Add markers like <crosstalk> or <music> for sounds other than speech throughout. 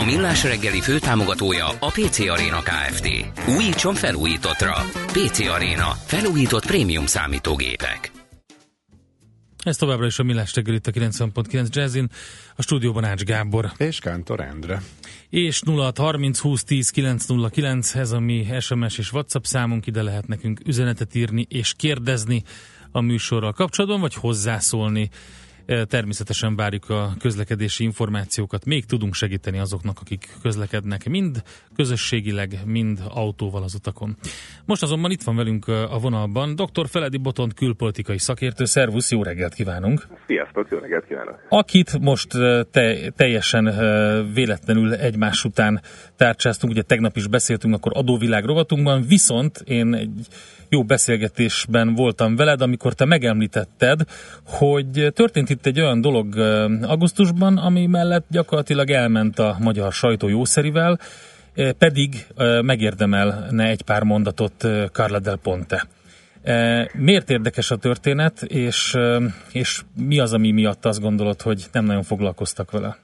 A Millás reggeli főtámogatója a PC Arena Kft. Újítson felújítottra. PC Arena. Felújított prémium számítógépek. Ez továbbra is a Millás reggel itt a 90.9 Jazzin, a stúdióban Ács Gábor. És Kántor Endre. És 0630 20 10 909, ez a mi SMS és WhatsApp számunk, ide lehet nekünk üzenetet írni és kérdezni a műsorral kapcsolatban, vagy hozzászólni Természetesen várjuk a közlekedési információkat, még tudunk segíteni azoknak, akik közlekednek mind közösségileg, mind autóval az utakon. Most azonban itt van velünk a vonalban dr. Feledi Botont külpolitikai szakértő. Szervusz, jó reggelt kívánunk! Sziasztok, jó reggelt kívánok! Akit most te, teljesen véletlenül egymás után tárcsáztunk, ugye tegnap is beszéltünk akkor adóvilág rovatunkban, viszont én egy jó beszélgetésben voltam veled, amikor te megemlítetted, hogy történt itt egy olyan dolog augusztusban, ami mellett gyakorlatilag elment a magyar sajtó jószerivel, pedig megérdemelne egy pár mondatot Carla del Ponte. Miért érdekes a történet, és, és mi az, ami miatt azt gondolod, hogy nem nagyon foglalkoztak vele?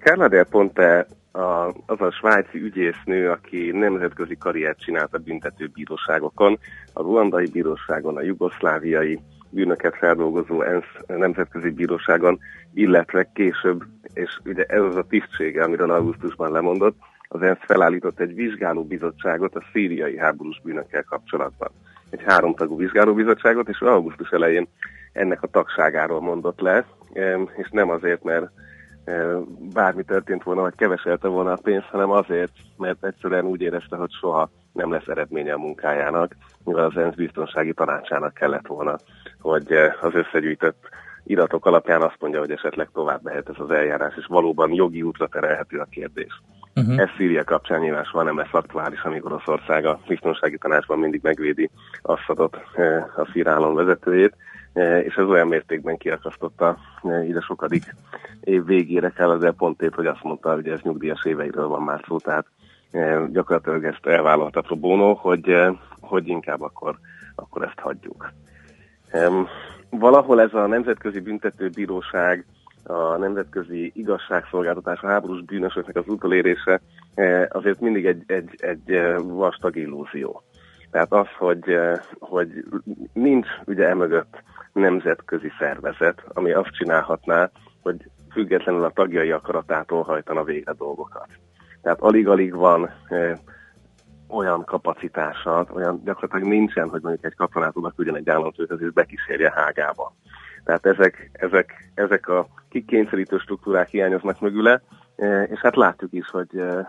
Carla del Ponte a, az a svájci ügyésznő, aki nemzetközi karriert csinált a büntetőbíróságokon, a ruandai bíróságon, a jugoszláviai bűnöket feldolgozó ENSZ nemzetközi bíróságon, illetve később, és ugye ez az a tisztsége, amiről augusztusban lemondott, az ENSZ felállított egy vizsgálóbizottságot a szíriai háborús bűnökkel kapcsolatban. Egy háromtagú vizsgálóbizottságot, és augusztus elején ennek a tagságáról mondott le, és nem azért, mert bármi történt volna, vagy keveselte volna a pénzt, hanem azért, mert egyszerűen úgy érezte, hogy soha nem lesz eredménye a munkájának, mivel az ENSZ biztonsági tanácsának kellett volna, hogy az összegyűjtött iratok alapján azt mondja, hogy esetleg tovább mehet ez az eljárás, és valóban jogi útra terelhető a kérdés. Uh-huh. Ez Szíria kapcsán nyilván soha nem lesz aktuális, amikor Oroszország a biztonsági tanácsban mindig megvédi Assadot, a szír állam vezetőjét, és ez olyan mértékben kiakasztotta ide sokadik év végére kell az pontét, hogy azt mondta, hogy ez nyugdíjas éveiről van már szó, tehát gyakorlatilag ezt elvállalta pro bono, hogy, hogy inkább akkor, akkor ezt hagyjuk. Valahol ez a Nemzetközi Büntetőbíróság, a nemzetközi igazságszolgáltatás, a háborús bűnösöknek az utolérése azért mindig egy, egy, egy vastag illúzió. Tehát az, hogy, hogy nincs ugye emögött nemzetközi szervezet, ami azt csinálhatná, hogy függetlenül a tagjai akaratától hajtana végre dolgokat. Tehát alig-alig van e, olyan kapacitása, olyan gyakorlatilag nincsen, hogy mondjuk egy katonát oda küldjen egy államfőhöz és bekísérje Hágába. Tehát ezek, ezek, ezek a kikényszerítő struktúrák hiányoznak mögüle, és hát látjuk is, hogy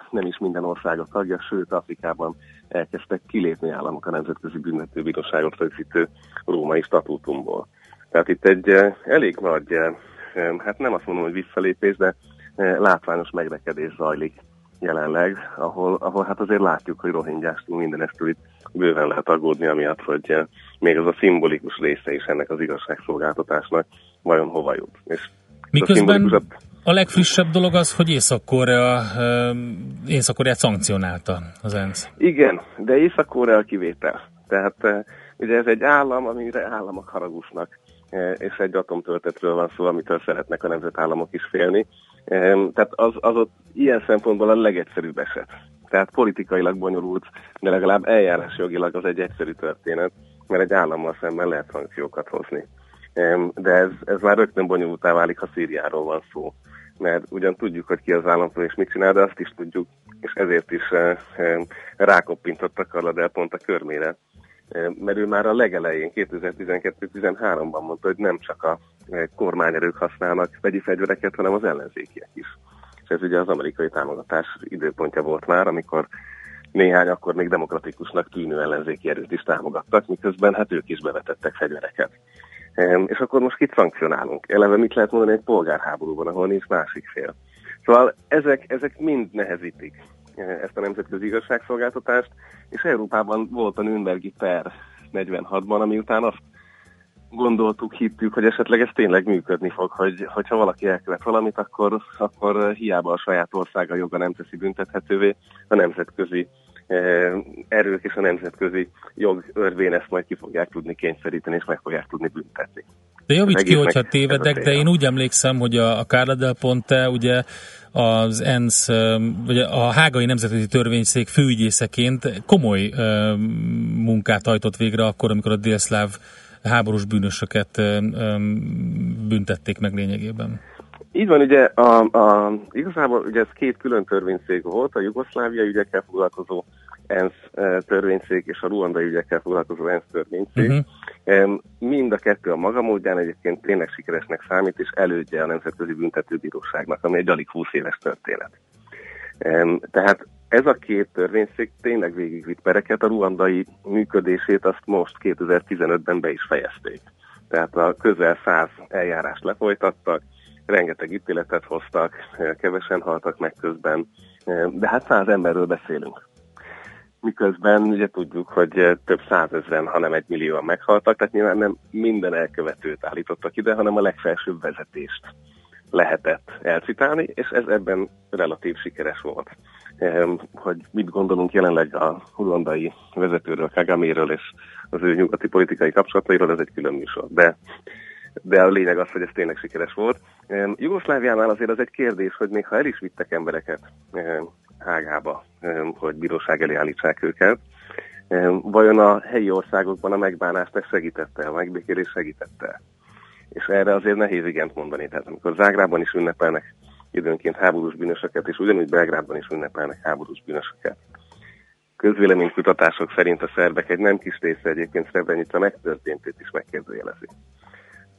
nem is minden ország a tagja, sőt Afrikában elkezdtek kilépni államok a Nemzetközi Büntetőbíróságot rögzítő római statútumból. Tehát itt egy elég nagy, hát nem azt mondom, hogy visszalépés, de látványos megrekedés zajlik jelenleg, ahol, ahol hát azért látjuk, hogy rohingyástól mindenestől itt bőven lehet aggódni, amiatt, hogy még az a szimbolikus része is ennek az igazságszolgáltatásnak vajon hova jut. És Miközben a legfrissebb dolog az, hogy Észak-Korea, Észak-Koreát szankcionálta az ENSZ. Igen, de Észak-Korea kivétel. Tehát ugye ez egy állam, amire államok haragusnak, és egy atomtöltetről van szó, amitől szeretnek a nemzetállamok is félni. Tehát az, az ott ilyen szempontból a legegyszerűbb eset. Tehát politikailag bonyolult, de legalább eljárás jogilag az egy egyszerű történet, mert egy állammal szemben lehet szankciókat hozni. De ez, ez már rögtön bonyolultá válik, ha Szíriáról van szó mert ugyan tudjuk, hogy ki az államfő és mit csinál, de azt is tudjuk, és ezért is eh, eh, rákoppintottak Karladel pont a körmére. Mert ő már a legelején, 2012-13-ban mondta, hogy nem csak a kormányerők használnak vegyi fegyvereket, hanem az ellenzékiek is. És ez ugye az amerikai támogatás időpontja volt már, amikor néhány akkor még demokratikusnak tűnő ellenzéki erőt is támogattak, miközben hát ők is bevetettek fegyvereket. És akkor most kit szankcionálunk? Eleve mit lehet mondani egy polgárháborúban, ahol nincs másik fél? Szóval ezek, ezek mind nehezítik ezt a nemzetközi igazságszolgáltatást, és Európában volt a Nürnbergi per 46-ban, ami után azt gondoltuk, hittük, hogy esetleg ez tényleg működni fog, hogy, hogyha valaki elkövet valamit, akkor, akkor hiába a saját országa joga nem teszi büntethetővé, a nemzetközi eh, erők és a nemzetközi jog örvén ezt majd ki fogják tudni kényszeríteni, és meg fogják tudni büntetni. De javíts ki, hogyha tévedek, de én úgy emlékszem, hogy a, a Carla del Ponte ugye az ENSZ, vagy a Hágai Nemzetközi Törvényszék főügyészeként komoly munkát hajtott végre akkor, amikor a délszláv háborús bűnösöket büntették meg lényegében. Így van, ugye a, a, igazából ugye ez két külön törvényszék volt, a jugoszlávia ügyekkel foglalkozó ENSZ törvényszék és a ruandai ügyekkel foglalkozó ENSZ törvényszék. Uh-huh. Mind a kettő a maga módján egyébként tényleg sikeresnek számít, és elődje a Nemzetközi Büntetőbíróságnak, ami egy alig 20 éves történet. Tehát ez a két törvényszék tényleg végigvitt pereket, a ruandai működését azt most 2015-ben be is fejezték. Tehát a közel száz eljárást lefolytattak, rengeteg ítéletet hoztak, kevesen haltak meg közben, de hát száz emberről beszélünk. Miközben ugye tudjuk, hogy több százezren, hanem egy millióan meghaltak, tehát nyilván nem minden elkövetőt állítottak ide, hanem a legfelsőbb vezetést lehetett elcitálni, és ez ebben relatív sikeres volt. Hogy mit gondolunk jelenleg a ruandai vezetőről, Kagaméről és az ő nyugati politikai kapcsolatairól, ez egy külön műsor. De, de a lényeg az, hogy ez tényleg sikeres volt. Jugoszláviánál azért az egy kérdés, hogy még ha el is vittek embereket Hágába, hogy bíróság elé állítsák őket, vajon a helyi országokban a megbánást ezt segítette, a megbékélés segítette? és erre azért nehéz igent mondani. Tehát amikor Zágrában is ünnepelnek időnként háborús bűnösöket, és ugyanúgy Belgrádban is ünnepelnek háborús bűnösöket. Közvéleménykutatások szerint a szerbek egy nem kis része egyébként Srebrenica megtörténtét is megkérdőjelezi.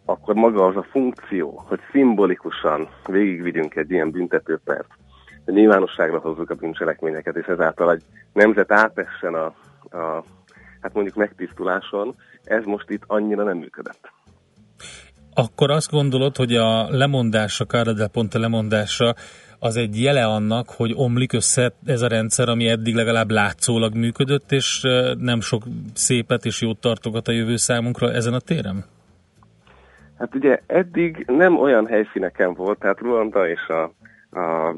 Akkor maga az a funkció, hogy szimbolikusan végigvigyünk egy ilyen büntetőpert, nyilvánosságra hozzuk a bűncselekményeket, és ezáltal egy nemzet átessen a, a hát mondjuk megtisztuláson, ez most itt annyira nem működött akkor azt gondolod, hogy a lemondása, Kára Ponte lemondása az egy jele annak, hogy omlik össze ez a rendszer, ami eddig legalább látszólag működött, és nem sok szépet és jót tartogat a jövő számunkra ezen a téren? Hát ugye eddig nem olyan helyszíneken volt, tehát Ruanda és a, a,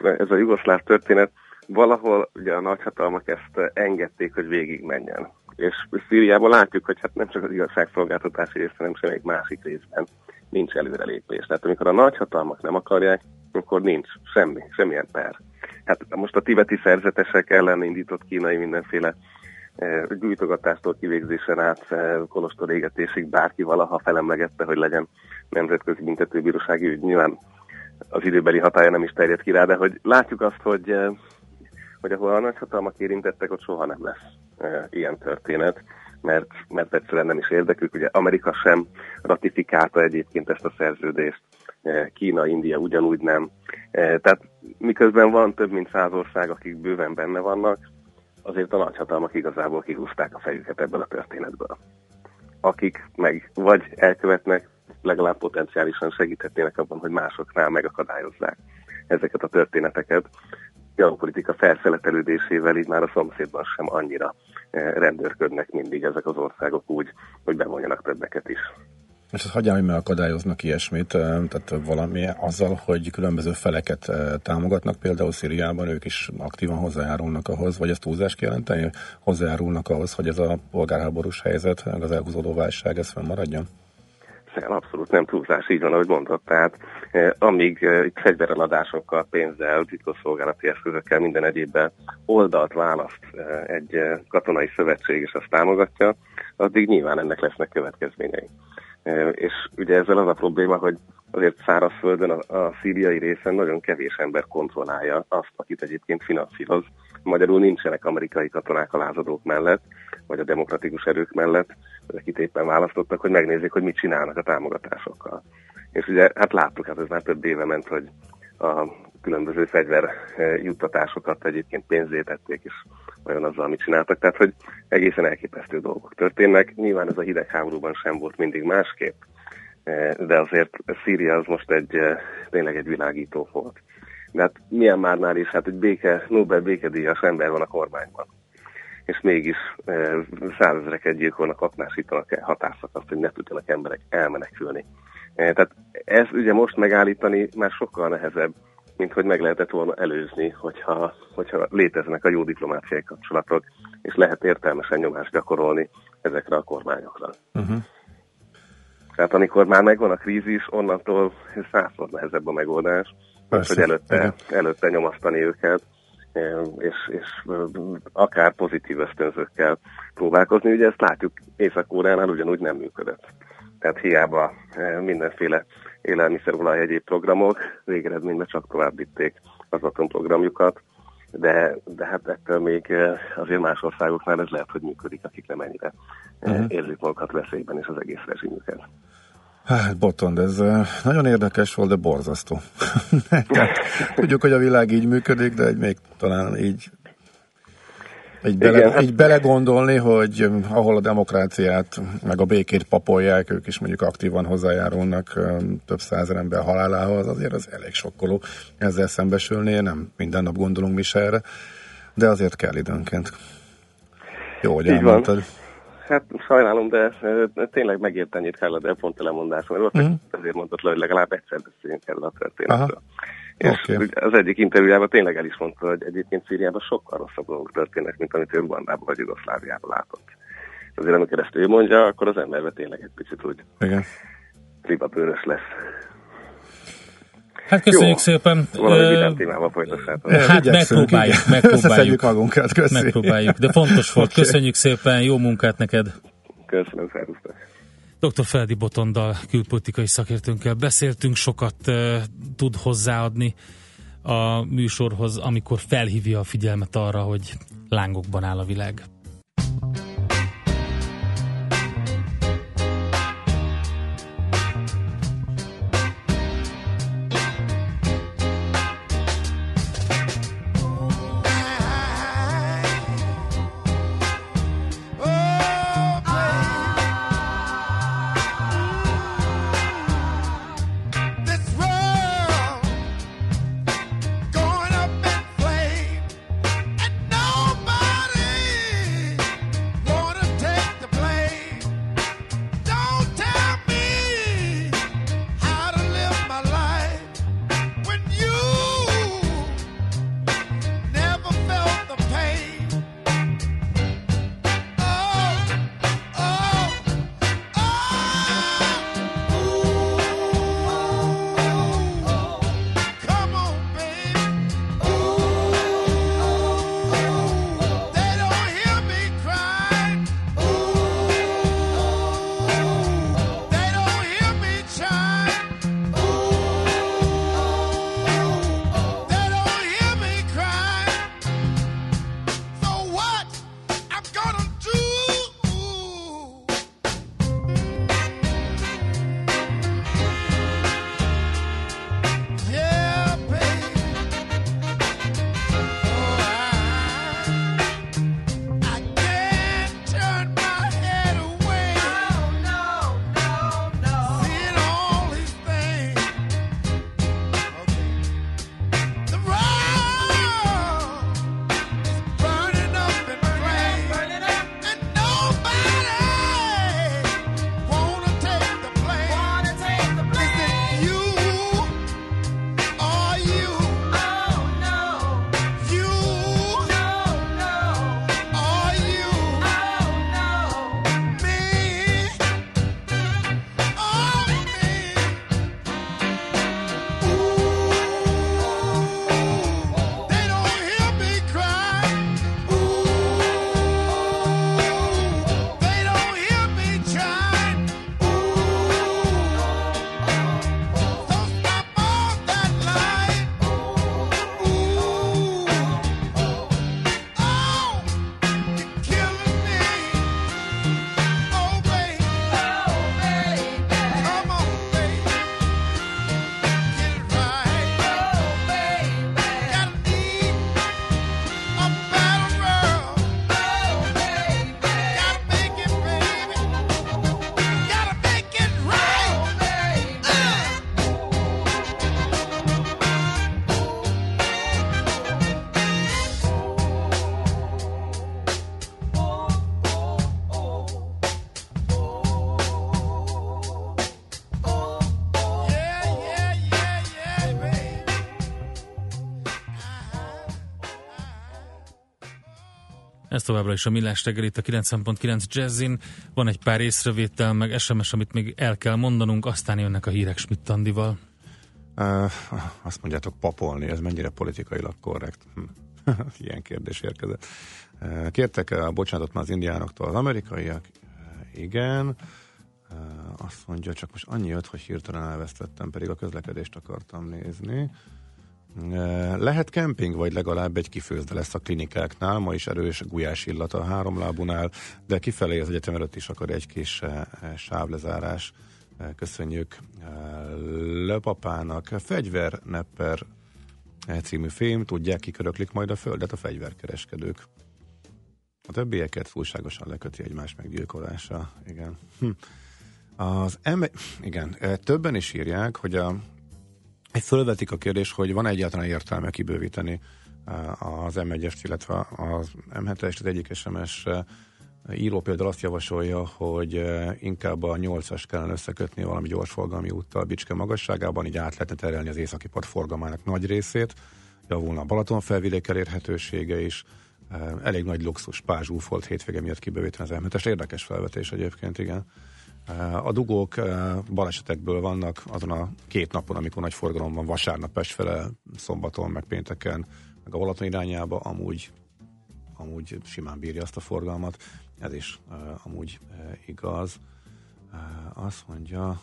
ez a jugoszláv történet valahol ugye a nagyhatalmak ezt engedték, hogy végig menjen és Szíriában látjuk, hogy hát nem csak az igazságszolgáltatási rész, hanem semmelyik másik részben nincs előrelépés. Tehát amikor a nagyhatalmak nem akarják, akkor nincs semmi, semmilyen per. Hát most a tibeti szerzetesek ellen indított kínai mindenféle e, gyújtogatástól kivégzésen át e, kolostor égetésig bárki valaha felemlegette, hogy legyen nemzetközi büntetőbírósági ügy. Nyilván az időbeli hatája nem is terjed ki rá, de hogy látjuk azt, hogy, e, hogy ahol a nagyhatalmak érintettek, ott soha nem lesz e, ilyen történet, mert, mert egyszerűen nem is érdekük. Ugye Amerika sem ratifikálta egyébként ezt a szerződést, e, Kína, India ugyanúgy nem. Tehát miközben van több mint száz ország, akik bőven benne vannak, azért a nagyhatalmak igazából kihúzták a fejüket ebből a történetből. Akik meg vagy elkövetnek, legalább potenciálisan segíthetnének abban, hogy másoknál megakadályozzák ezeket a történeteket, geopolitika felszeletelődésével így már a szomszédban sem annyira eh, rendőrködnek mindig ezek az országok úgy, hogy bevonjanak többeket is. És ezt hagyjál, hogy megakadályoznak ilyesmit, eh, tehát valami azzal, hogy különböző feleket eh, támogatnak, például Szíriában ők is aktívan hozzájárulnak ahhoz, vagy ezt túlzás kijelenteni, hozzájárulnak ahhoz, hogy ez a polgárháborús helyzet, az elhúzódó válság, ez fennmaradjon? Abszolút nem túlzás, így van, ahogy mondott. Tehát eh, amíg eh, itt fegyvereladásokkal, pénzzel, titkosszolgálati eszközökkel, minden egyébben oldalt választ eh, egy eh, katonai szövetség, és azt támogatja, addig nyilván ennek lesznek következményei. Eh, és ugye ezzel az a probléma, hogy azért szárazföldön a, a szíriai részen nagyon kevés ember kontrollálja azt, akit egyébként finanszíroz. Magyarul nincsenek amerikai katonák a lázadók mellett, vagy a demokratikus erők mellett, akit éppen választottak, hogy megnézzék, hogy mit csinálnak a támogatásokkal. És ugye, hát láttuk, hát ez már több éve ment, hogy a különböző fegyver eh, juttatásokat egyébként pénzé tették, és olyan azzal, amit csináltak. Tehát, hogy egészen elképesztő dolgok történnek. Nyilván ez a hidegháborúban sem volt mindig másképp, eh, de azért Szíria az most egy, eh, tényleg egy világító volt. De hát milyen márnál is, hát egy béke, Nobel békedíjas ember van a kormányban. És mégis e, százezreket gyilkolnak, aknásítanak el azt, hogy ne tudjanak emberek elmenekülni. E, tehát ez ugye most megállítani már sokkal nehezebb, mint hogy meg lehetett volna előzni, hogyha, hogyha léteznek a jó diplomáciai kapcsolatok, és lehet értelmesen nyomást gyakorolni ezekre a kormányokra. Uh-huh. Tehát amikor már megvan a krízis, onnantól százszor nehezebb a megoldás, Persze, hogy előtte, előtte nyomasztani őket, és, és akár pozitív ösztönzőkkel próbálkozni. Ugye ezt látjuk, Észak-Koreánál ugyanúgy nem működött. Tehát hiába mindenféle élelmiszerolaj egyéb programok, végeredményben csak tovább vitték az atomprogramjukat, de, de hát ettől még azért más országoknál ez lehet, hogy működik, akik nem ennyire uh-huh. érzik magukat veszélyben és az egész rezsimüket. Hát Botond, ez nagyon érdekes volt, de borzasztó. <laughs> Tudjuk, hogy a világ így működik, de egy még talán így így, bele, Igen, így belegondolni, hogy ahol a demokráciát, meg a békét papolják, ők is mondjuk aktívan hozzájárulnak több százer ember halálához, azért az elég sokkoló ezzel szembesülni, nem minden nap gondolunk mi se erre, de azért kell időnként. Jó, hogy elmondtad. Van. Hát sajnálom, de tényleg megért ennyit kell a pont a lemondás, mert mm. azért mondott le, hogy legalább egyszer beszéljünk erről a történetről. És okay. az egyik interjújában tényleg el is mondta, hogy egyébként Szíriában sokkal rosszabb dolgok történnek, mint amit ő Rwandában vagy Jugoszláviában látott. Azért amikor ezt ő mondja, akkor az emberbe tényleg egy picit úgy Igen. ribabőrös lesz. Hát köszönjük Jó, szépen. Valami témával folytassátok. Hát megpróbáljuk, megpróbáljuk. magunkat, köszönjük. Megpróbáljuk, de fontos volt. Köszönjük szépen, jó munkát neked. Köszönöm, szervusztok. Dr. Feldi Botondal, külpolitikai szakértőnkkel beszéltünk, sokat uh, tud hozzáadni a műsorhoz, amikor felhívja a figyelmet arra, hogy lángokban áll a világ. Ez továbbra is a Millás reggel itt a 90.9 Jazzin. Van egy pár észrevétel, meg SMS, amit még el kell mondanunk, aztán jönnek a hírek Schmidt Andival. Uh, azt mondjátok papolni, ez mennyire politikailag korrekt? Hm. <laughs> Ilyen kérdés érkezett. Uh, kértek uh, bocsánatot már az indiánoktól az amerikaiak? Uh, igen. Azt mondja, csak most annyi jött, hogy hirtelen elvesztettem, pedig a közlekedést akartam nézni. Lehet kemping, vagy legalább egy kifőzde lesz a klinikáknál, ma is erős gulyás illata a háromlábunál, de kifelé az egyetem előtt is akar egy kis sávlezárás. Köszönjük Lepapának. Fegyvernepper című film, tudják, kiköröklik majd a földet a fegyverkereskedők. A többieket túlságosan leköti egymás meggyilkolása. Igen. Hm. Az em- igen, többen is írják, hogy a fölvetik a kérdés, hogy van egyáltalán értelme kibővíteni eh, az M1-est, illetve az M7-est, az egyik SMS eh, író például azt javasolja, hogy eh, inkább a 8-as kellene összekötni valami gyorsforgalmi úttal Bicske magasságában, így át lehetne terelni az északi part forgalmának nagy részét, javulna a Balaton felvidék elérhetősége is, elég nagy luxus pázsúfolt hétvége miatt kibővíteni az M7-est. Érdekes felvetés egyébként, igen. A dugók balesetekből vannak azon a két napon, amikor nagy forgalom van, vasárnap Pestfele, szombaton, meg pénteken, meg a Balaton irányába, amúgy, amúgy simán bírja azt a forgalmat. Ez is amúgy igaz. Azt mondja,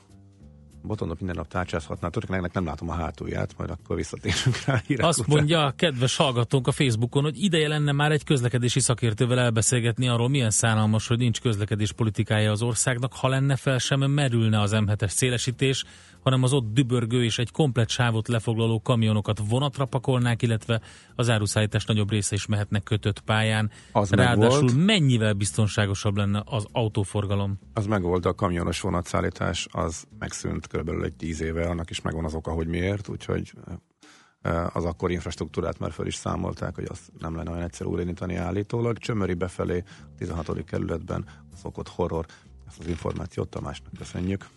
Botondot minden nap tárcsázhatná, ennek nem látom a hátulját, majd akkor visszatérünk rá. Azt után. mondja a kedves hallgatónk a Facebookon, hogy ideje lenne már egy közlekedési szakértővel elbeszélgetni arról, milyen szánalmas, hogy nincs közlekedés politikája az országnak, ha lenne fel sem merülne az M7-es szélesítés, hanem az ott dübörgő és egy komplet sávot lefoglaló kamionokat vonatra pakolnák, illetve az áruszállítás nagyobb része is mehetnek kötött pályán. Az Ráadásul mennyivel biztonságosabb lenne az autóforgalom? Az megvolt, a kamionos vonatszállítás az megszűnt körülbelül egy tíz éve, annak is megvan az oka, hogy miért, úgyhogy eh, az akkor infrastruktúrát már fel is számolták, hogy azt nem lenne olyan egyszerű újraindítani állítólag. Csömöri befelé, 16. kerületben szokott horror. Ezt az információt Tamásnak köszönjük.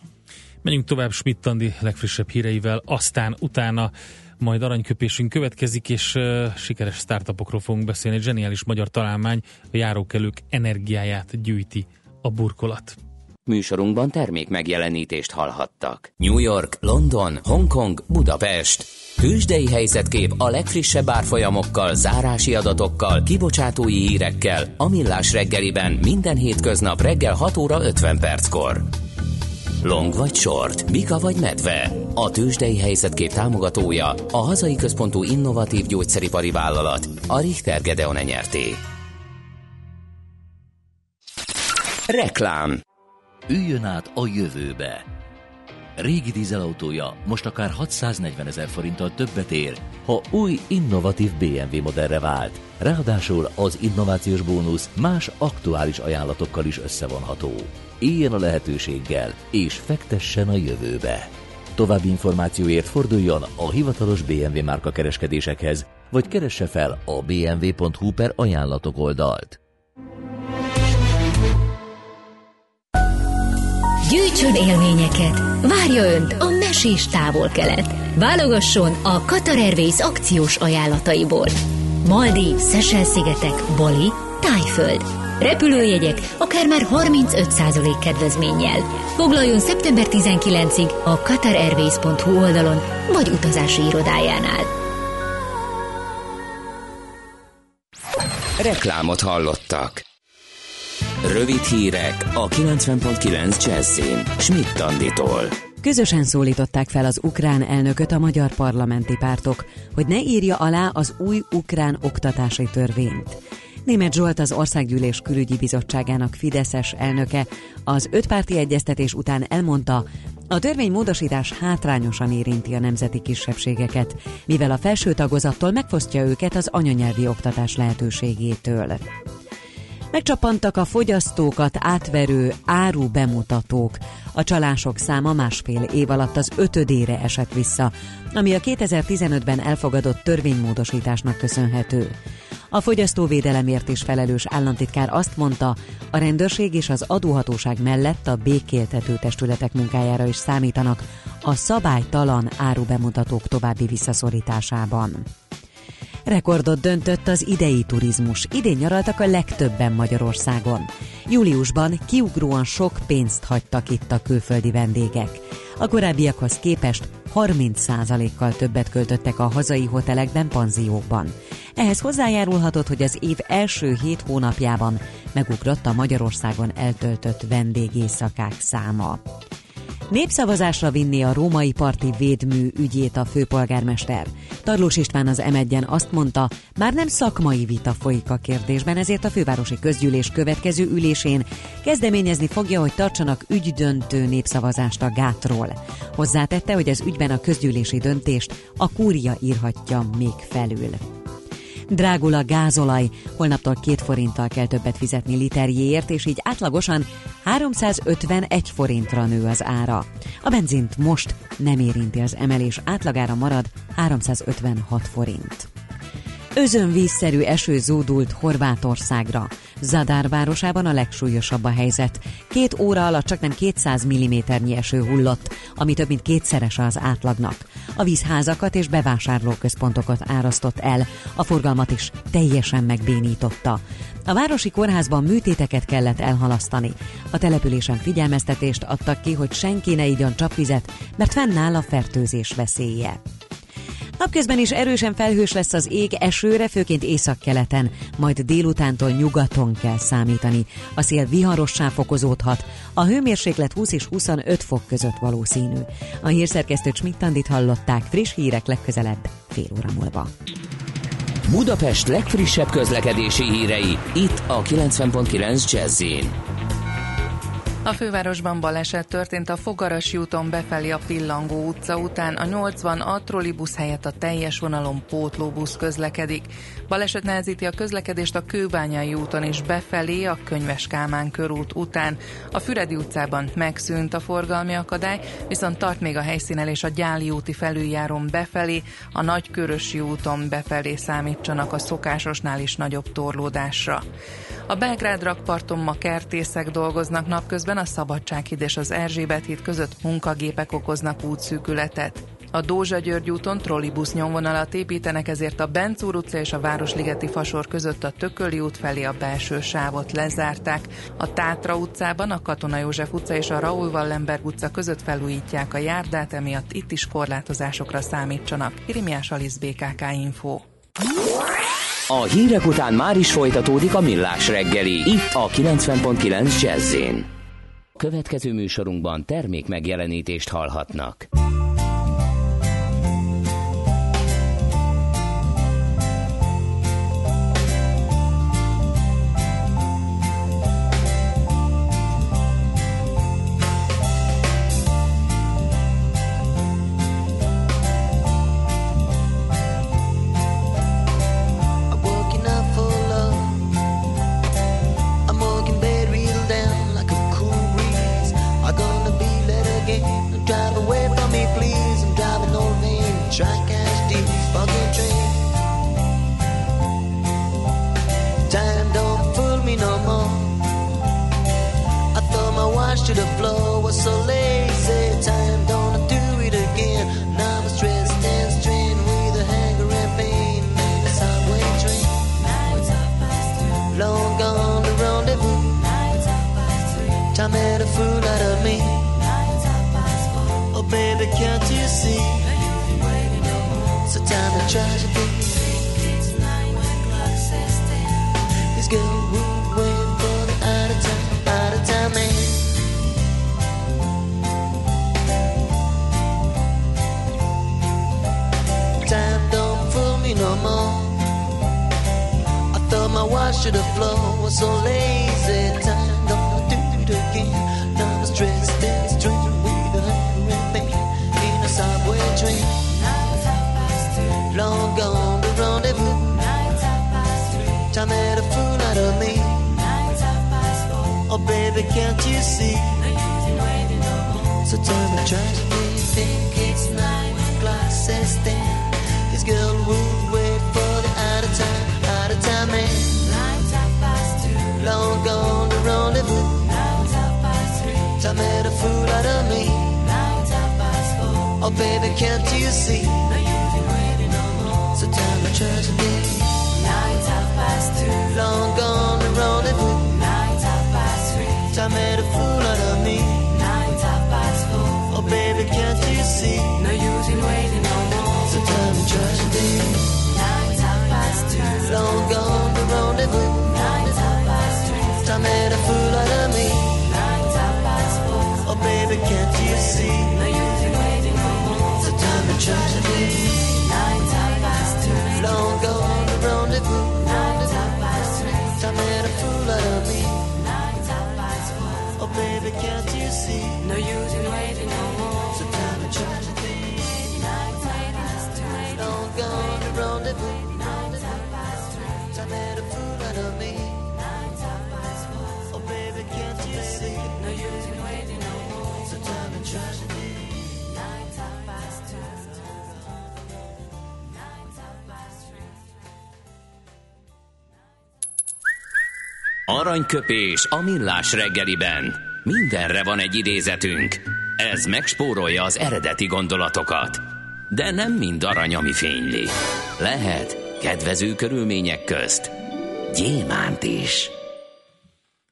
Menjünk tovább Schmidt legfrissebb híreivel, aztán utána majd aranyköpésünk következik, és uh, sikeres startupokról fogunk beszélni. Egy zseniális magyar találmány a járókelők energiáját gyűjti a burkolat. Műsorunkban termék megjelenítést hallhattak. New York, London, Hongkong, Budapest. Hűsdei helyzetkép a legfrissebb árfolyamokkal, zárási adatokkal, kibocsátói hírekkel, a Millás reggeliben minden hétköznap reggel 6 óra 50 perckor. Long vagy short, Bika vagy medve. A tőzsdei helyzetkép támogatója, a hazai központú innovatív gyógyszeripari vállalat, a Richter Gedeon nyerté. Reklám Üljön át a jövőbe. Régi dízelautója most akár 640 ezer forinttal többet ér, ha új, innovatív BMW modellre vált. Ráadásul az innovációs bónusz más aktuális ajánlatokkal is összevonható. Éljen a lehetőséggel, és fektessen a jövőbe. További információért forduljon a hivatalos BMW márka kereskedésekhez, vagy keresse fel a bmw.hu per ajánlatok oldalt. Gyűjtsön élményeket! Várja Önt a mesés távol-kelet! Válogasson a Qatar Airways akciós ajánlataiból. Maldi, Szesel-szigetek, Bali, Tájföld. Repülőjegyek akár már 35% kedvezménnyel. Foglaljon szeptember 19-ig a qatarairways.hu oldalon vagy utazási irodájánál. Reklámot hallottak. Rövid hírek a 90.9 Jazzin. Schmidt Anditól. Közösen szólították fel az ukrán elnököt a magyar parlamenti pártok, hogy ne írja alá az új ukrán oktatási törvényt. Német Zsolt az Országgyűlés Külügyi Bizottságának Fideszes elnöke az ötpárti egyeztetés után elmondta, a törvény módosítás hátrányosan érinti a nemzeti kisebbségeket, mivel a felső tagozattól megfosztja őket az anyanyelvi oktatás lehetőségétől. Megcsapantak a fogyasztókat átverő áru bemutatók. A csalások száma másfél év alatt az ötödére esett vissza, ami a 2015-ben elfogadott törvénymódosításnak köszönhető. A fogyasztóvédelemért is felelős államtitkár azt mondta, a rendőrség és az adóhatóság mellett a békéltető testületek munkájára is számítanak a szabálytalan árubemutatók további visszaszorításában. Rekordot döntött az idei turizmus. Idén nyaraltak a legtöbben Magyarországon. Júliusban kiugróan sok pénzt hagytak itt a külföldi vendégek. A korábbiakhoz képest 30%-kal többet költöttek a hazai hotelekben, panziókban. Ehhez hozzájárulhatott, hogy az év első hét hónapjában megugrott a Magyarországon eltöltött vendégészakák száma. Népszavazásra vinni a római parti védmű ügyét a főpolgármester. Tarlós István az m azt mondta, már nem szakmai vita folyik a kérdésben, ezért a fővárosi közgyűlés következő ülésén kezdeményezni fogja, hogy tartsanak ügydöntő népszavazást a gátról. Hozzátette, hogy az ügyben a közgyűlési döntést a kúria írhatja még felül. Drágul a gázolaj, holnaptól két forinttal kell többet fizetni literjéért, és így átlagosan 351 forintra nő az ára. A benzint most nem érinti az emelés, átlagára marad 356 forint. Özönvízszerű eső zúdult Horvátországra. Zadár városában a legsúlyosabb a helyzet. Két óra alatt csak nem 200 mm-nyi eső hullott, ami több mint kétszeres az átlagnak. A vízházakat és bevásárlóközpontokat árasztott el, a forgalmat is teljesen megbénította. A városi kórházban műtéteket kellett elhalasztani. A településen figyelmeztetést adtak ki, hogy senki ne igyon csapvizet, mert fennáll a fertőzés veszélye. Napközben is erősen felhős lesz az ég, esőre, főként északkeleten, majd délutántól nyugaton kell számítani. A szél viharossá fokozódhat, a hőmérséklet 20 és 25 fok között valószínű. A hírszerkesztő Csmittandit hallották, friss hírek legközelebb, fél óra múlva. Budapest legfrissebb közlekedési hírei, itt a 90.9 jazz a fővárosban baleset történt a Fogarasi úton befelé a Pillangó utca után. A 80 a helyett a teljes vonalon pótlóbusz közlekedik. Baleset nehezíti a közlekedést a Kőbányai úton is befelé a Könyves Kálmán körút után. A Füredi utcában megszűnt a forgalmi akadály, viszont tart még a helyszínelés a Gyáli úti felüljárón befelé, a Nagykörösi úton befelé számítsanak a szokásosnál is nagyobb torlódásra. A Belgrád rakparton ma kertészek dolgoznak napközben, a Szabadsághíd és az Erzsébet híd között munkagépek okoznak útszűkületet. A Dózsa György úton trollibusz nyomvonalat építenek, ezért a Bencúr utca és a Városligeti Fasor között a Tököli út felé a belső sávot lezárták. A Tátra utcában a Katona József utca és a Raúl Wallenberg utca között felújítják a járdát, emiatt itt is korlátozásokra számítsanak. Irimiás Alisz BKK Info. A hírek után már is folytatódik a millás reggeli, itt a 90.9 jazz Következő műsorunkban termék megjelenítést hallhatnak. summer. I thought my watch should have flown. Was so lazy, time don't do it again. Now I'm stressed and strange with a hurry in a subway train. Long gone the rendezvous. Time had a fool out of me. Oh baby, can't you see? The engine waiting no more. So turn the tragedy, think it's nine o'clock, says then. This girl will. Baby, can't you see? So you've been me. Nights half past two. Long gone the rendezvous. Nights half past three. Time tragedy. Two. Long gone the rendezvous. Made a fool out of me. Four. Oh baby, can't you see? No use in waiting no more. Half past two. Long gone the rendezvous. Made a fool out of me. Four. Oh baby, can't you see? No waiting no more. Tragedy. Aranyköpés a millás reggeliben. Mindenre van egy idézetünk. Ez megspórolja az eredeti gondolatokat. De nem mind arany, ami fényli. Lehet kedvező körülmények közt gyémánt is.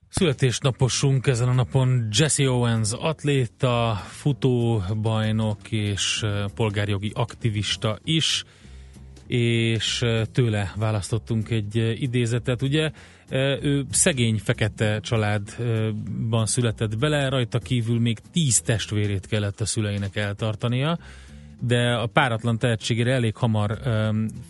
Születésnaposunk ezen a napon Jesse Owens, atléta, futóbajnok és polgárjogi aktivista is, és tőle választottunk egy idézetet. Ugye ő szegény fekete családban született bele, rajta kívül még tíz testvérét kellett a szüleinek eltartania, de a páratlan tehetségére elég hamar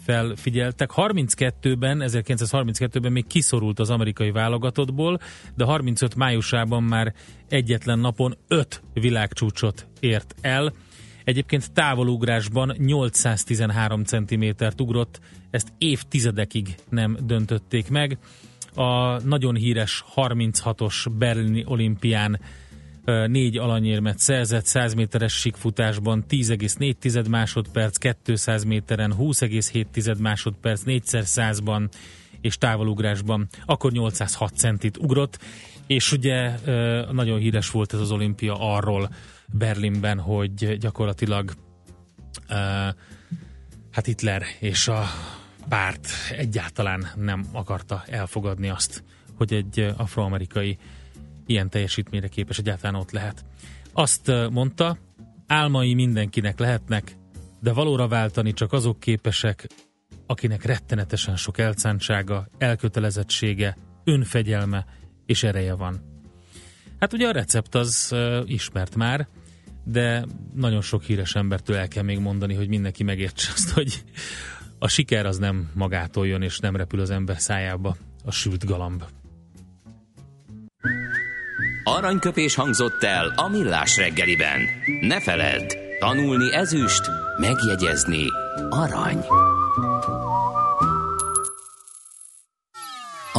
felfigyeltek. 32-ben, 1932-ben még kiszorult az amerikai válogatottból, de 35 májusában már egyetlen napon 5 világcsúcsot ért el. Egyébként távolugrásban 813 cm-t ugrott, ezt évtizedekig nem döntötték meg. A nagyon híres 36-os berlini olimpián négy alanyérmet szerzett, 100 méteres síkfutásban 10,4 másodperc, 200 méteren 20,7 másodperc, 4x100-ban és távolugrásban. Akkor 806 centit ugrott, és ugye nagyon híres volt ez az olimpia arról Berlinben, hogy gyakorlatilag hát Hitler és a párt egyáltalán nem akarta elfogadni azt, hogy egy afroamerikai ilyen teljesítményre képes egyáltalán ott lehet. Azt mondta, álmai mindenkinek lehetnek, de valóra váltani csak azok képesek, akinek rettenetesen sok elszántsága, elkötelezettsége, önfegyelme és ereje van. Hát ugye a recept az uh, ismert már, de nagyon sok híres embertől el kell még mondani, hogy mindenki megértse azt, hogy a siker az nem magától jön, és nem repül az ember szájába a sült galamb. Aranyköpés hangzott el a millás reggeliben. Ne feledd, tanulni ezüst, megjegyezni arany.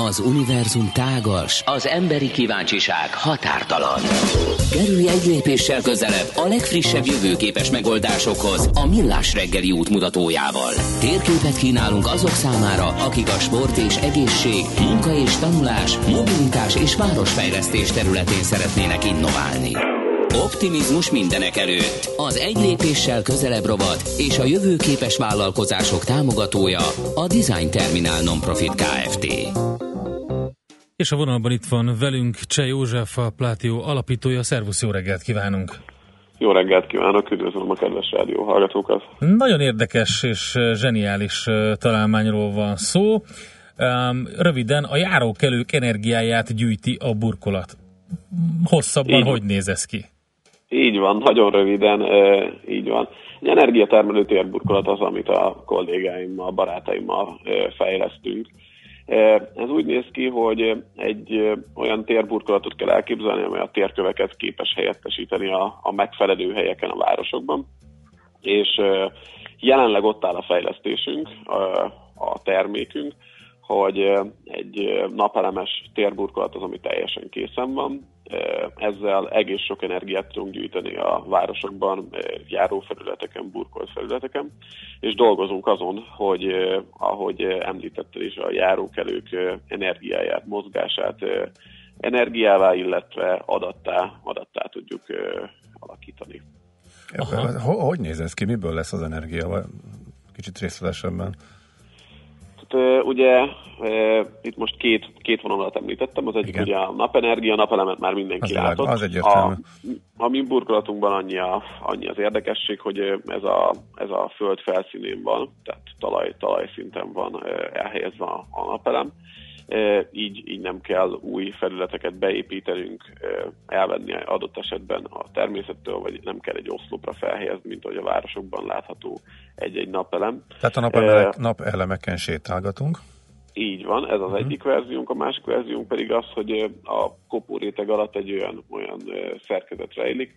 Az univerzum tágas, az emberi kíváncsiság határtalan. Kerülj egy lépéssel közelebb a legfrissebb jövőképes megoldásokhoz a Millás reggeli útmutatójával. Térképet kínálunk azok számára, akik a sport és egészség, munka és tanulás, mobilitás és városfejlesztés területén szeretnének innoválni. Optimizmus mindenek előtt. Az egy lépéssel közelebb rovat és a jövőképes vállalkozások támogatója a Design Terminál Nonprofit Kft. És a vonalban itt van velünk Cseh József, a Plátió alapítója. Szervusz, jó reggelt kívánunk! Jó reggelt kívánok, üdvözlöm a kedves rádió hallgatókat! Nagyon érdekes és zseniális találmányról van szó. Röviden, a járókelők energiáját gyűjti a burkolat. Hosszabban így, hogy néz ez ki? Így van, nagyon röviden, így van. Egy energiatermelő térburkolat az, amit a kollégáimmal, barátaimmal fejlesztünk ez úgy néz ki, hogy egy olyan térburkolatot kell elképzelni, amely a térköveket képes helyettesíteni a, a megfelelő helyeken a városokban. És jelenleg ott áll a fejlesztésünk, a termékünk, hogy egy napelemes térburkolat az, ami teljesen készen van. Ezzel egész sok energiát tudunk gyűjteni a városokban, járófelületeken, burkolt felületeken, és dolgozunk azon, hogy ahogy említetted is, a járókelők energiáját, mozgását energiává, illetve adattá, adattá tudjuk alakítani. Aha. Hogy néz ez ki? Miből lesz az energia? Kicsit részletesebben. Uh, ugye itt most két, két vonalat említettem, az egyik Igen. ugye a napenergia, napelemet már mindenki az látott. Az egyértelmű. A, a mi burkolatunkban annyi, a, annyi az érdekesség, hogy ez a, ez a föld felszínén van, tehát talaj, talajszinten van elhelyezve a, a napelem így, így nem kell új felületeket beépítenünk, elvenni adott esetben a természettől, vagy nem kell egy oszlopra felhelyezni, mint ahogy a városokban látható egy-egy napelem. Tehát a napelemek, napelemeken sétálgatunk. Így van, ez az uh-huh. egyik verziónk, a másik verziónk pedig az, hogy a kopóréteg alatt egy olyan, olyan szerkezet rejlik,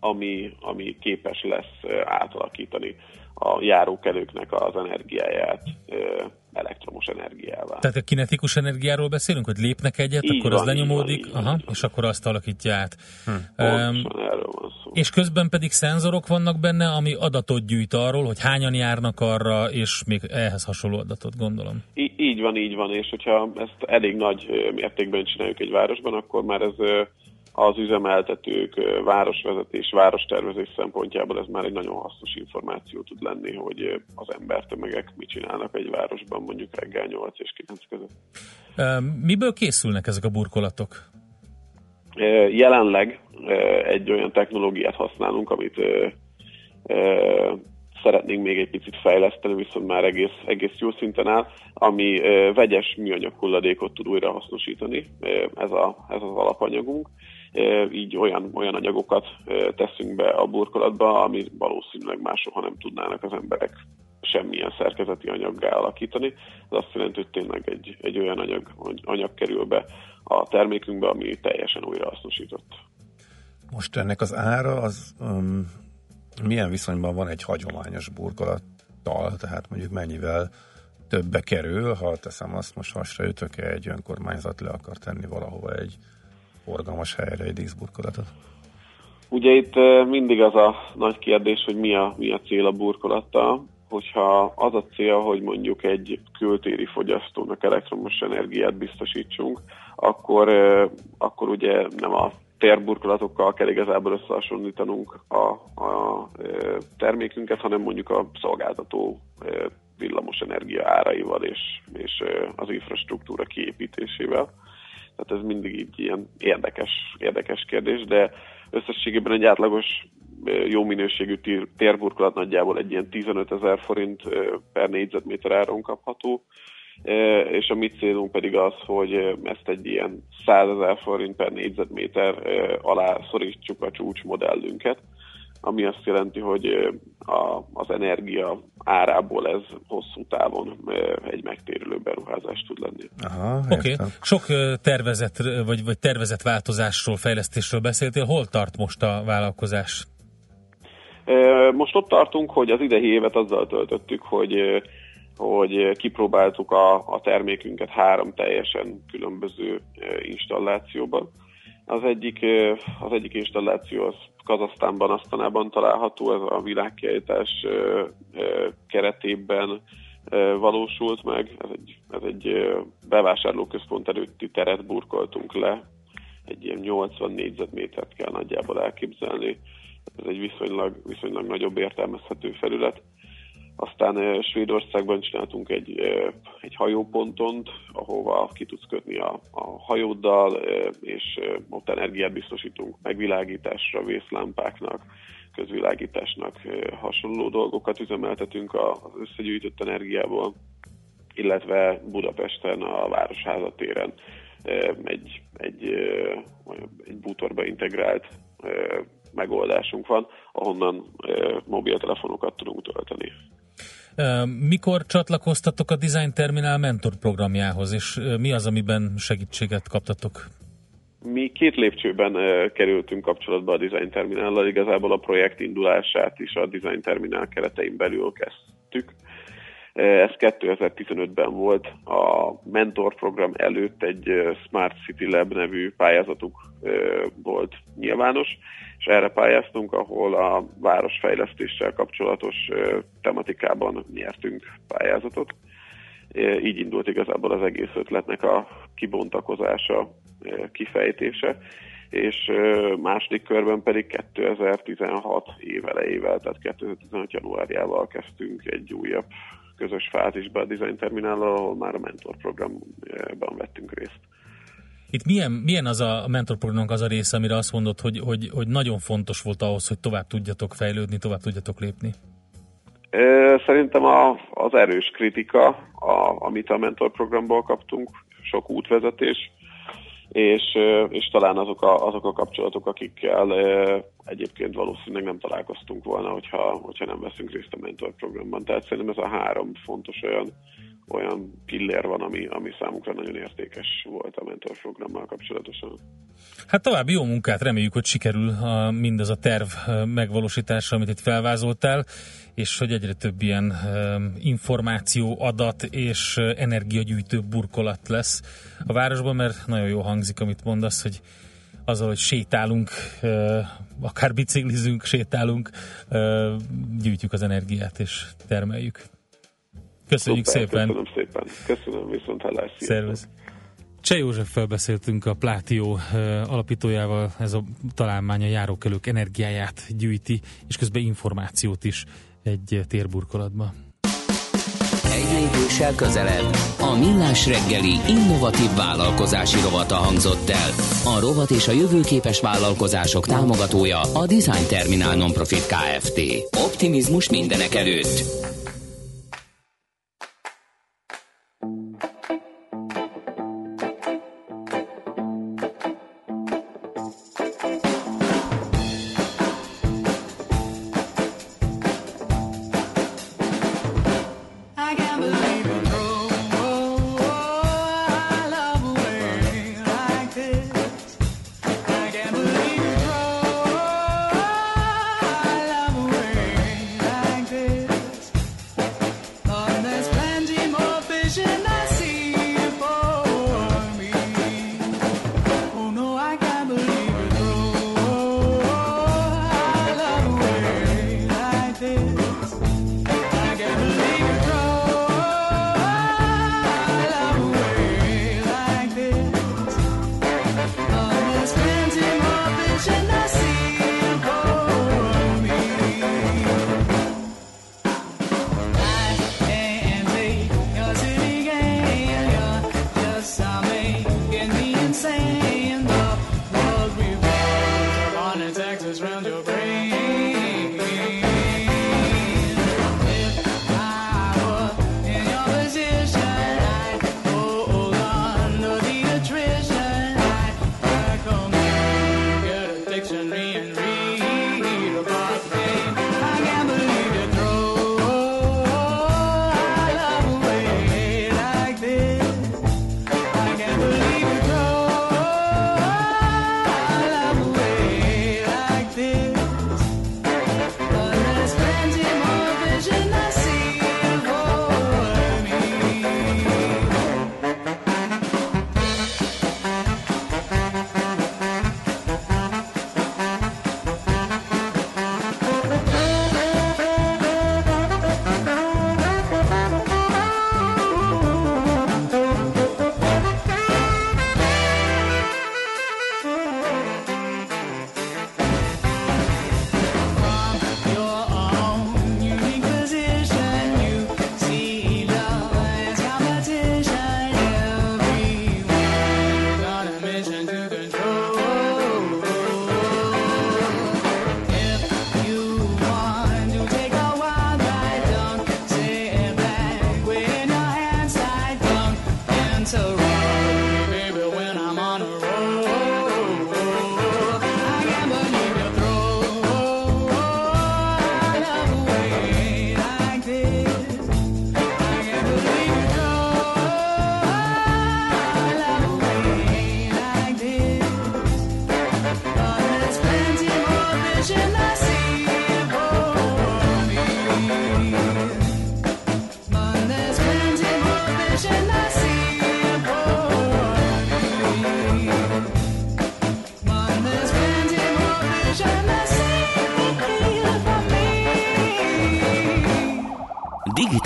ami, ami képes lesz átalakítani a járókelőknek az energiáját elektromos energiával. Tehát a kinetikus energiáról beszélünk, hogy lépnek egyet, így akkor van, az lenyomódik, van, aha, és akkor azt alakítja át. Hm. um, erről van szó. És közben pedig szenzorok vannak benne, ami adatot gyűjt arról, hogy hányan járnak arra, és még ehhez hasonló adatot gondolom. Í- így van, így van, és hogyha ezt elég nagy mértékben csináljuk egy városban, akkor már ez az üzemeltetők, városvezetés, várostervezés szempontjából ez már egy nagyon hasznos információ tud lenni, hogy az embertömegek mit csinálnak egy városban mondjuk reggel 8 és 9 között. Miből készülnek ezek a burkolatok? Jelenleg egy olyan technológiát használunk, amit szeretnénk még egy picit fejleszteni, viszont már egész, egész jó szinten áll, ami vegyes műanyag hulladékot tud újra hasznosítani, ez, a, ez az alapanyagunk így olyan, olyan anyagokat teszünk be a burkolatba, amit valószínűleg másoha nem tudnának az emberek semmilyen szerkezeti anyaggá alakítani. Ez azt jelenti, hogy tényleg egy, egy olyan anyag, anyag kerül be a termékünkbe, ami teljesen újrahasznosított. Most ennek az ára az um, milyen viszonyban van egy hagyományos burkolattal, tehát mondjuk mennyivel többe kerül, ha teszem azt, most hasraütök egy önkormányzat le akar tenni valahova egy forgalmas helyre egy díszburkolatot? Ugye itt mindig az a nagy kérdés, hogy mi a, mi a cél a burkolattal. Hogyha az a cél, hogy mondjuk egy kültéri fogyasztónak elektromos energiát biztosítsunk, akkor, akkor ugye nem a térburkolatokkal kell igazából összehasonlítanunk a, a termékünket, hanem mondjuk a szolgáltató villamos energia áraival és, és az infrastruktúra kiépítésével. Tehát ez mindig így ilyen érdekes, érdekes kérdés, de összességében egy átlagos jó minőségű térburkolat nagyjából egy ilyen 15 ezer forint per négyzetméter áron kapható, és a mi célunk pedig az, hogy ezt egy ilyen 100 ezer forint per négyzetméter alá szorítsuk a csúcsmodellünket, ami azt jelenti, hogy a, az energia árából ez hosszú távon egy megtérülő beruházás tud lenni. Oké, okay. sok tervezett, vagy, vagy tervezett változásról, fejlesztésről beszéltél. Hol tart most a vállalkozás? Most ott tartunk, hogy az idei évet azzal töltöttük, hogy hogy kipróbáltuk a, a termékünket három teljesen különböző installációban. Az egyik, az egyik installáció az Kazasztánban, Asztanában található, ez a világkiállítás keretében valósult meg. Ez egy, ez egy bevásárlóközpont előtti teret burkoltunk le, egy ilyen 80 négyzetmétert kell nagyjából elképzelni. Ez egy viszonylag, viszonylag nagyobb értelmezhető felület. Aztán Svédországban csináltunk egy, egy hajópontont, ahova ki tudsz kötni a, a hajóddal, és ott energiát biztosítunk megvilágításra, vészlámpáknak, közvilágításnak hasonló dolgokat üzemeltetünk az összegyűjtött energiából, illetve Budapesten a Városháza téren egy, egy, egy bútorba integrált megoldásunk van, ahonnan mobiltelefonokat tudunk tölteni. Mikor csatlakoztatok a Design Terminal Mentor programjához, és mi az, amiben segítséget kaptatok? Mi két lépcsőben kerültünk kapcsolatba a Design Terminal-lal, igazából a projekt indulását is a Design Terminal keretein belül kezdtük. Ez 2015-ben volt. A mentor program előtt egy Smart City Lab nevű pályázatuk volt nyilvános, és erre pályáztunk, ahol a városfejlesztéssel kapcsolatos tematikában nyertünk pályázatot. Így indult igazából az egész ötletnek a kibontakozása, kifejtése, és második körben pedig 2016 évelejével, tehát 2016 januárjával kezdtünk egy újabb közös fázisba a Design Terminállal, ahol már a mentor vettünk részt. Itt milyen, milyen az a mentorprogramnak az a része, amire azt mondod, hogy, hogy, hogy nagyon fontos volt ahhoz, hogy tovább tudjatok fejlődni, tovább tudjatok lépni? Szerintem a, az erős kritika, a, amit a mentorprogramból kaptunk, sok útvezetés, és, és talán azok a, azok a kapcsolatok, akikkel egyébként valószínűleg nem találkoztunk volna, hogyha, hogyha nem veszünk részt a mentorprogramban. Tehát szerintem ez a három fontos olyan olyan pillér van, ami, ami számunkra nagyon értékes volt a mentorprogrammal kapcsolatosan. Hát további jó munkát, reméljük, hogy sikerül a, mindez a terv megvalósítása, amit itt felvázoltál, és hogy egyre több ilyen információ, adat és energiagyűjtő burkolat lesz a városban, mert nagyon jó hangzik, amit mondasz, hogy azzal, hogy sétálunk, akár biciklizünk, sétálunk, gyűjtjük az energiát és termeljük. Köszönjük Szuper, szépen. Köszönöm szépen. Köszönöm, viszont hallás. Szervusz. Cseh Józseffel beszéltünk a Plátió alapítójával, ez a találmány a járókelők energiáját gyűjti, és közben információt is egy térburkolatba. Egy lépéssel közelebb a Millás reggeli innovatív vállalkozási rovata hangzott el. A rovat és a jövőképes vállalkozások támogatója a Design Terminál Nonprofit Kft. Optimizmus mindenek előtt.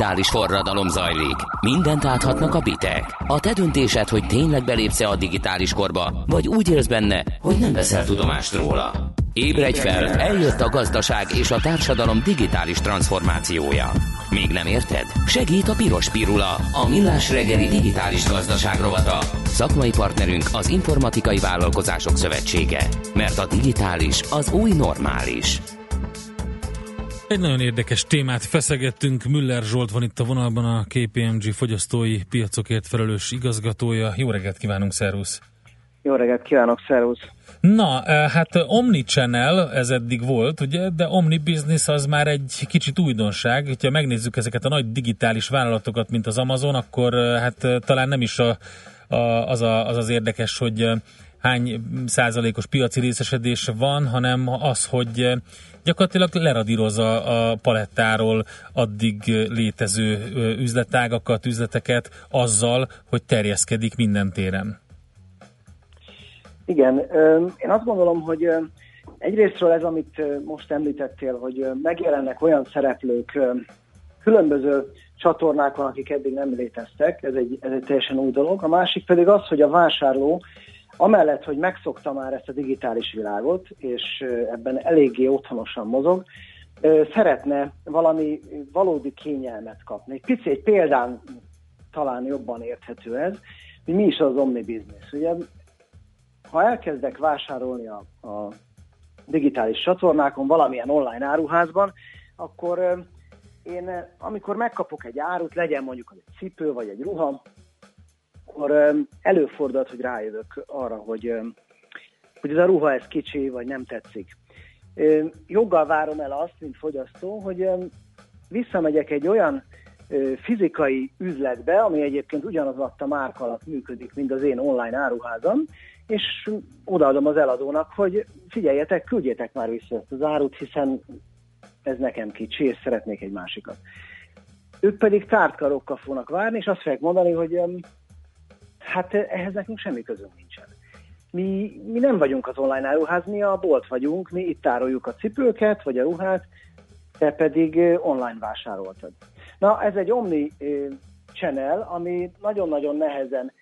Digitális forradalom zajlik. Mindent áthatnak a bitek. A te döntésed, hogy tényleg belépsz a digitális korba, vagy úgy élsz benne, hogy nem veszel tudomást róla. Ébredj fel, eljött a gazdaság és a társadalom digitális transformációja. Még nem érted? Segít a Piros Pirula, a millás reggeli digitális gazdaság rovata. Szakmai partnerünk az Informatikai Vállalkozások Szövetsége. Mert a digitális az új normális. Egy nagyon érdekes témát feszegettünk. Müller Zsolt van itt a vonalban, a KPMG fogyasztói piacokért felelős igazgatója. Jó reggelt kívánunk, szervusz! Jó reggelt kívánok, szervusz! Na, eh, hát Omnichannel ez eddig volt, ugye, de Omni Business az már egy kicsit újdonság. Ha megnézzük ezeket a nagy digitális vállalatokat, mint az Amazon, akkor eh, hát eh, talán nem is a, a, az, a, az az érdekes, hogy hány százalékos piaci részesedés van, hanem az, hogy gyakorlatilag leradírozza a palettáról addig létező üzletágakat, üzleteket azzal, hogy terjeszkedik minden téren. Igen, én azt gondolom, hogy egyrésztről ez, amit most említettél, hogy megjelennek olyan szereplők különböző csatornákon, akik eddig nem léteztek, ez egy, ez egy teljesen új dolog. A másik pedig az, hogy a vásárló amellett, hogy megszokta már ezt a digitális világot, és ebben eléggé otthonosan mozog, szeretne valami valódi kényelmet kapni. Egy pici, egy példán talán jobban érthető ez, hogy mi is az omni business. Ugye ha elkezdek vásárolni a, a digitális csatornákon, valamilyen online áruházban, akkor én, amikor megkapok egy árut, legyen mondjuk egy cipő vagy egy ruha, akkor előfordult, hogy rájövök arra, hogy, hogy ez a ruha ez kicsi, vagy nem tetszik. Joggal várom el azt, mint fogyasztó, hogy visszamegyek egy olyan fizikai üzletbe, ami egyébként ugyanaz a márka alatt működik, mint az én online áruházam, és odaadom az eladónak, hogy figyeljetek, küldjétek már vissza ezt az árut, hiszen ez nekem kicsi, és szeretnék egy másikat. Ők pedig tártkarokkal fognak várni, és azt fogják mondani, hogy hát ehhez nekünk semmi közünk nincsen. Mi, mi nem vagyunk az online áruház, mi a bolt vagyunk, mi itt tároljuk a cipőket, vagy a ruhát, te pedig online vásároltad. Na, ez egy omni channel, ami nagyon-nagyon nehezen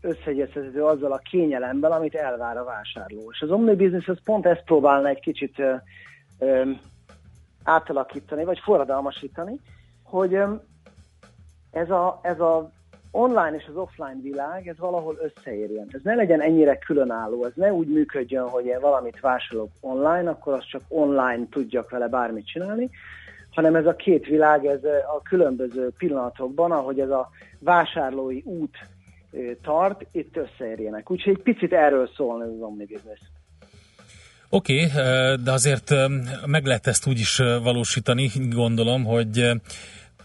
összeegyeztethető azzal a kényelemmel, amit elvár a vásárló. És az Omni Business az pont ezt próbálna egy kicsit átalakítani, vagy forradalmasítani, hogy ez a, ez a online és az offline világ, ez valahol összeérjen. Ez ne legyen ennyire különálló, ez ne úgy működjön, hogy én valamit vásárolok online, akkor azt csak online tudjak vele bármit csinálni, hanem ez a két világ, ez a különböző pillanatokban, ahogy ez a vásárlói út tart, itt összeérjenek. Úgyhogy egy picit erről szól ez az omnibiznisz. Oké, okay, de azért meg lehet ezt úgy is valósítani, gondolom, hogy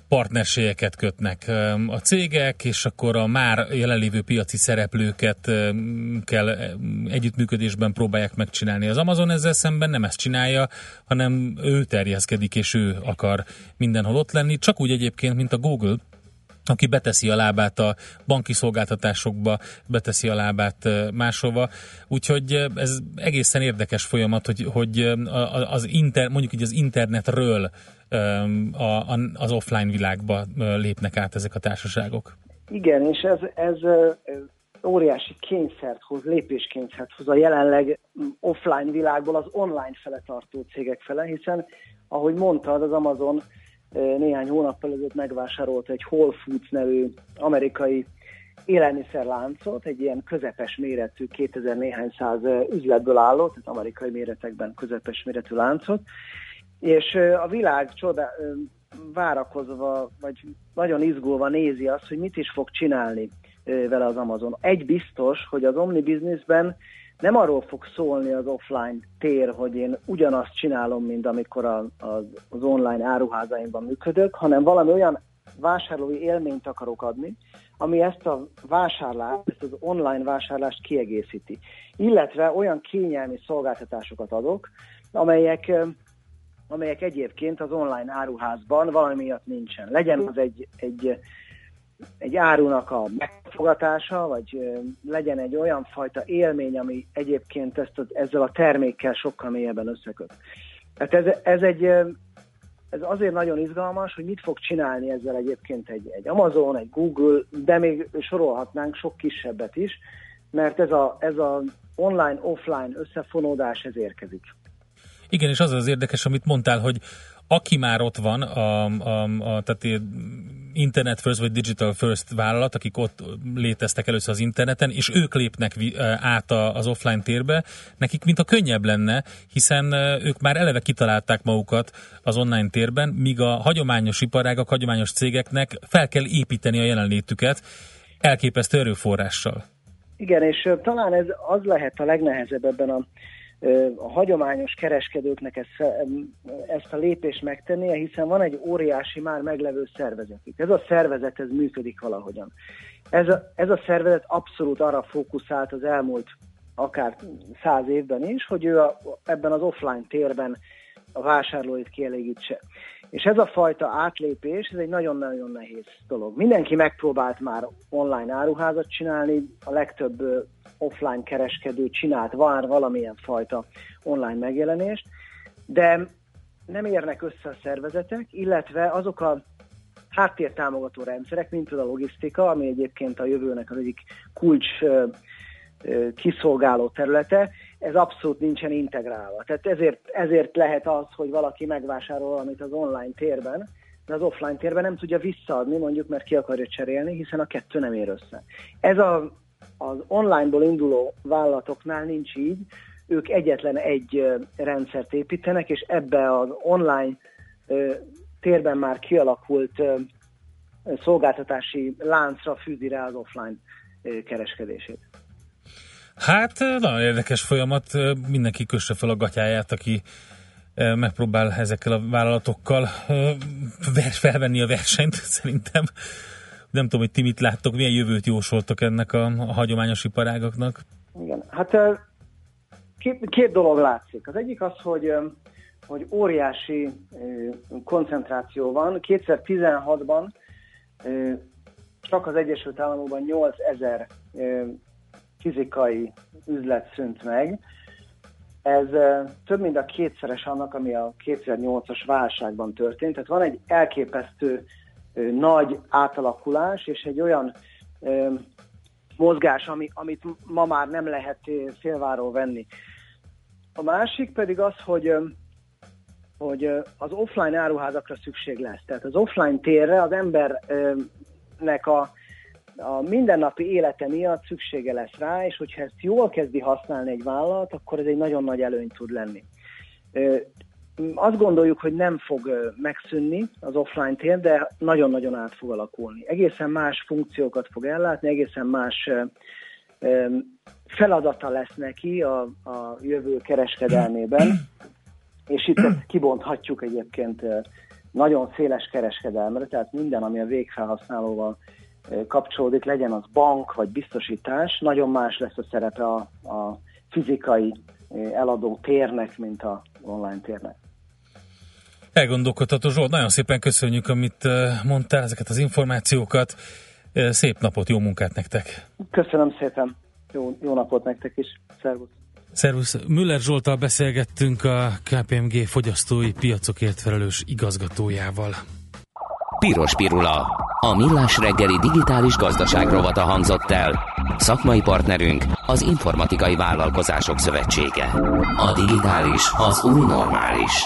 partnerségeket kötnek a cégek, és akkor a már jelenlévő piaci szereplőket kell együttműködésben próbálják megcsinálni. Az Amazon ezzel szemben nem ezt csinálja, hanem ő terjeszkedik, és ő akar mindenhol ott lenni, csak úgy egyébként, mint a Google, aki beteszi a lábát a banki szolgáltatásokba, beteszi a lábát máshova. Úgyhogy ez egészen érdekes folyamat, hogy, hogy az inter, mondjuk így az internetről az offline világba lépnek át ezek a társaságok. Igen, és ez, ez óriási kényszert hoz, lépéskényszert hoz a jelenleg offline világból az online fele tartó cégek fele, hiszen ahogy mondtad, az Amazon néhány hónappal ezelőtt megvásárolt egy Whole Foods nevű amerikai élelmiszerláncot, egy ilyen közepes méretű, 2000 néhány száz üzletből álló, tehát amerikai méretekben közepes méretű láncot, és a világ csoda, várakozva, vagy nagyon izgulva nézi azt, hogy mit is fog csinálni vele az Amazon. Egy biztos, hogy az Omni nem arról fog szólni az offline tér, hogy én ugyanazt csinálom, mint amikor az online áruházaimban működök, hanem valami olyan vásárlói élményt akarok adni, ami ezt a vásárlást, ezt az online vásárlást kiegészíti. Illetve olyan kényelmi szolgáltatásokat adok, amelyek, amelyek egyébként az online áruházban valami miatt nincsen. Legyen az egy, egy egy árunak a megfogatása, vagy legyen egy olyan fajta élmény, ami egyébként ezt a, ezzel a termékkel sokkal mélyebben összeköt. Tehát ez, ez egy ez azért nagyon izgalmas, hogy mit fog csinálni ezzel egyébként egy, egy Amazon, egy Google, de még sorolhatnánk sok kisebbet is, mert ez a, ez a online-offline összefonódás ez érkezik. Igen, és az az érdekes, amit mondtál, hogy aki már ott van, a, a, a, tehát Internet First vagy Digital First vállalat, akik ott léteztek először az interneten, és ők lépnek át az offline térbe, nekik mint a könnyebb lenne, hiszen ők már eleve kitalálták magukat az online térben, míg a hagyományos iparágak, hagyományos cégeknek fel kell építeni a jelenlétüket elképesztő erőforrással. Igen, és talán ez az lehet a legnehezebb ebben a a hagyományos kereskedőknek ezt, ezt a lépést megtennie, hiszen van egy óriási már meglevő szervezetük. Ez a szervezet, ez működik valahogyan. Ez a, ez a szervezet abszolút arra fókuszált az elmúlt akár száz évben is, hogy ő a, ebben az offline térben a vásárlóit kielégítse. És ez a fajta átlépés, ez egy nagyon-nagyon nehéz dolog. Mindenki megpróbált már online áruházat csinálni, a legtöbb offline kereskedő csinált vár valamilyen fajta online megjelenést, de nem érnek össze a szervezetek, illetve azok a háttértámogató rendszerek, mint a logisztika, ami egyébként a jövőnek az egyik kulcs kiszolgáló területe, ez abszolút nincsen integrálva. Tehát ezért, ezért lehet az, hogy valaki megvásárol valamit az online térben, de az offline térben nem tudja visszaadni, mondjuk, mert ki akarja cserélni, hiszen a kettő nem ér össze. Ez a, az onlineból induló vállalatoknál nincs így, ők egyetlen egy rendszert építenek, és ebbe az online térben már kialakult szolgáltatási láncra fűzi rá az offline kereskedését. Hát nagyon érdekes folyamat, mindenki kösse fel a gatyáját, aki megpróbál ezekkel a vállalatokkal felvenni a versenyt, szerintem. Nem tudom, hogy ti mit láttok, milyen jövőt jósoltok ennek a, a hagyományos iparágaknak? Igen, hát két, két dolog látszik. Az egyik az, hogy, hogy óriási koncentráció van. 2016-ban csak az Egyesült Államokban 8000 fizikai üzlet szűnt meg. Ez több mint a kétszeres annak, ami a 2008-as válságban történt. Tehát van egy elképesztő nagy átalakulás, és egy olyan mozgás, ami, amit ma már nem lehet félváról venni. A másik pedig az, hogy hogy az offline áruházakra szükség lesz. Tehát az offline térre az embernek a a mindennapi élete miatt szüksége lesz rá, és hogyha ezt jól kezdi használni egy vállalat, akkor ez egy nagyon nagy előny tud lenni. Azt gondoljuk, hogy nem fog megszűnni az offline tér, de nagyon-nagyon át fog alakulni. Egészen más funkciókat fog ellátni, egészen más feladata lesz neki a, a jövő kereskedelmében, és itt kibonthatjuk egyébként nagyon széles kereskedelmre, tehát minden, ami a végfelhasználóval kapcsolódik, legyen az bank vagy biztosítás, nagyon más lesz a szerepe a, a fizikai eladó térnek, mint a online térnek. Elgondolkodható Zsolt, nagyon szépen köszönjük, amit mondtál, ezeket az információkat. Szép napot, jó munkát nektek! Köszönöm szépen, jó, jó napot nektek is, szervusz! Szervusz! Müller Zsoltal beszélgettünk a KPMG fogyasztói piacokért felelős igazgatójával. Piros Pirula. A Millás reggeli digitális gazdaság rovata hangzott el. Szakmai partnerünk az Informatikai Vállalkozások Szövetsége. A digitális az új normális.